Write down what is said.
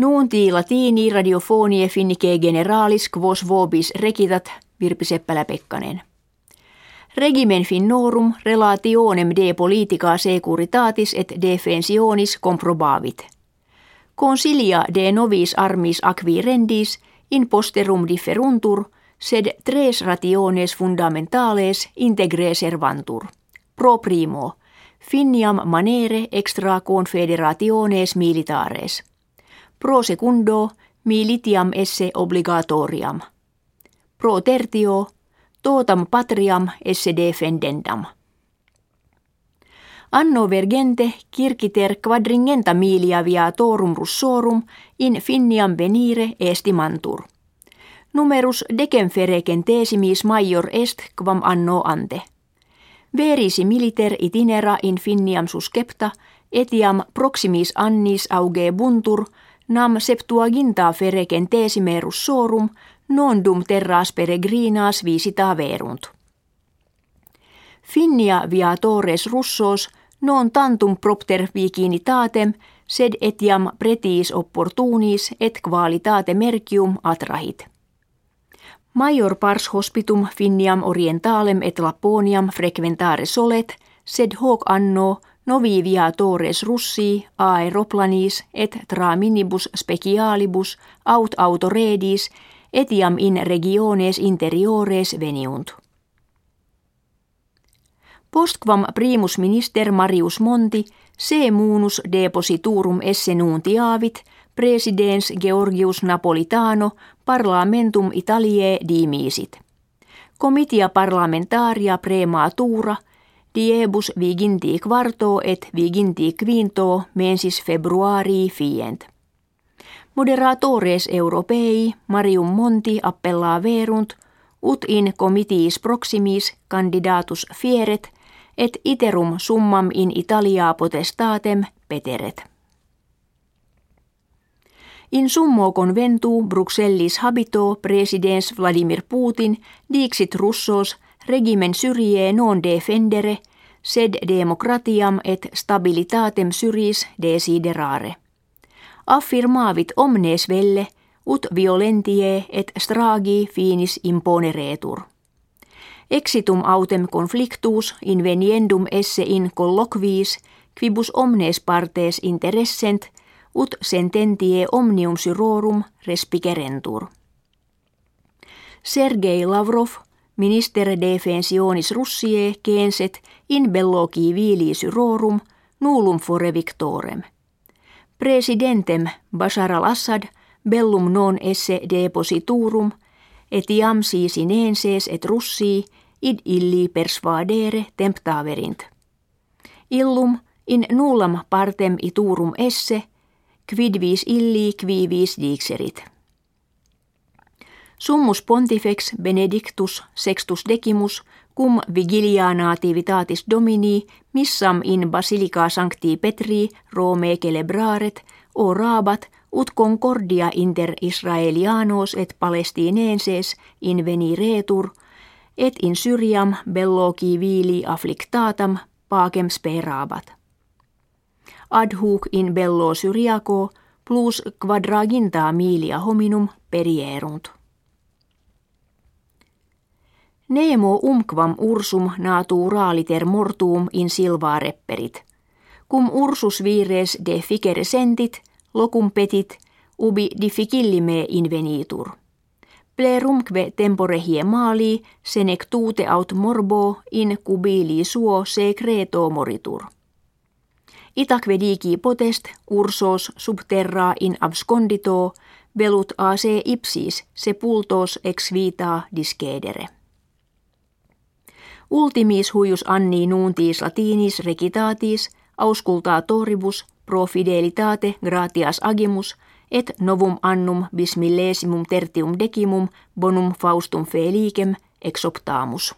Nuunti latini radiofonie finnike generalis quos vobis rekitat Virpi Seppälä-Pekkanen. Regimen finnorum relationem de politica securitatis et defensionis comprobavit. Consilia de novis armis acvirendis in posterum differuntur, sed tres rationes fundamentales integre servantur. Pro primo, finiam manere extra confederationes militares. Pro secundo, militiam esse obligatoriam. Pro tertio, totam patriam esse defendendam. Anno vergente kirkiter quadringenta milia via torum russorum in finiam venire estimantur. Numerus decemfere centesimis major est quam anno ante. Verisi militer itinera in finiam suscepta etiam proximis annis auge buntur nam septuaginta fere centesime russorum non dum terras peregrinas visita verunt. Finnia viatores russos non tantum propter vicinitatem sed etiam pretis opportunis et qualitate mercium atrahit. Major pars hospitum Finniam orientalem et Laponiam frequentare solet, sed hoc anno novi viatores russi aeroplanis et tra minibus specialibus aut autoredis etiam in regiones interiores veniunt. Postquam primus minister Marius Monti se munus depositurum esse nuntiavit presidens Georgius Napolitano parlamentum Italiae dimisit. Comitia parlamentaria prematura diebus viginti quarto et viginti quinto mensis februarii fient. Moderatores europei Marium Monti appellaa verunt ut in comitiis proximis candidatus fieret et iterum summam in Italia potestatem peteret. In summo conventu Bruxellis habito presidens Vladimir Putin dixit russos regimen syrie non defendere sed democratiam et stabilitatem syris desiderare affirmavit omnes velle ut violentie et stragi finis imponeretur. Exitum autem conflictus inveniendum esse in colloquiis quibus omnes partes interessent ut sententie omnium syrorum respicerentur. Sergei Lavrov, minister defensionis Russie, kenset in belloci vili syrorum nullum fore victorem – Presidentem Bashar al-Assad bellum non esse depositurum etiam si sinenses et russii id illi persuadere temptaverint. Illum in nullam partem iturum esse, quid vis illi qui vis dixerit. Summus pontifex benedictus sextus decimus cum vigilia nativitatis domini missam in basilica sancti Petri Rome celebraret orabat ut concordia inter Israelianos et Palestinenses in veniretur et in Syriam belloci vili afflictatam pacem sperabat. Ad hoc in bello Syriaco plus quadraginta milia hominum perierunt. Nemo umquam ursum naturaliter mortuum in silva repperit. Cum ursus vires de ficere sentit, locum petit, ubi difficillime invenitur. Plerumque tempore hiemali senec tute aut morbo in cubili suo secreto moritur. Itaque digi potest ursos subterra in abscondito velut a se ipsis sepultos ex vita discedere. Ultimis huius anni nuuntis latinis recitatis auscultatoribus pro fidelitate gratias agimus et novum annum bis tertium decimum bonum faustum felicem exoptamus.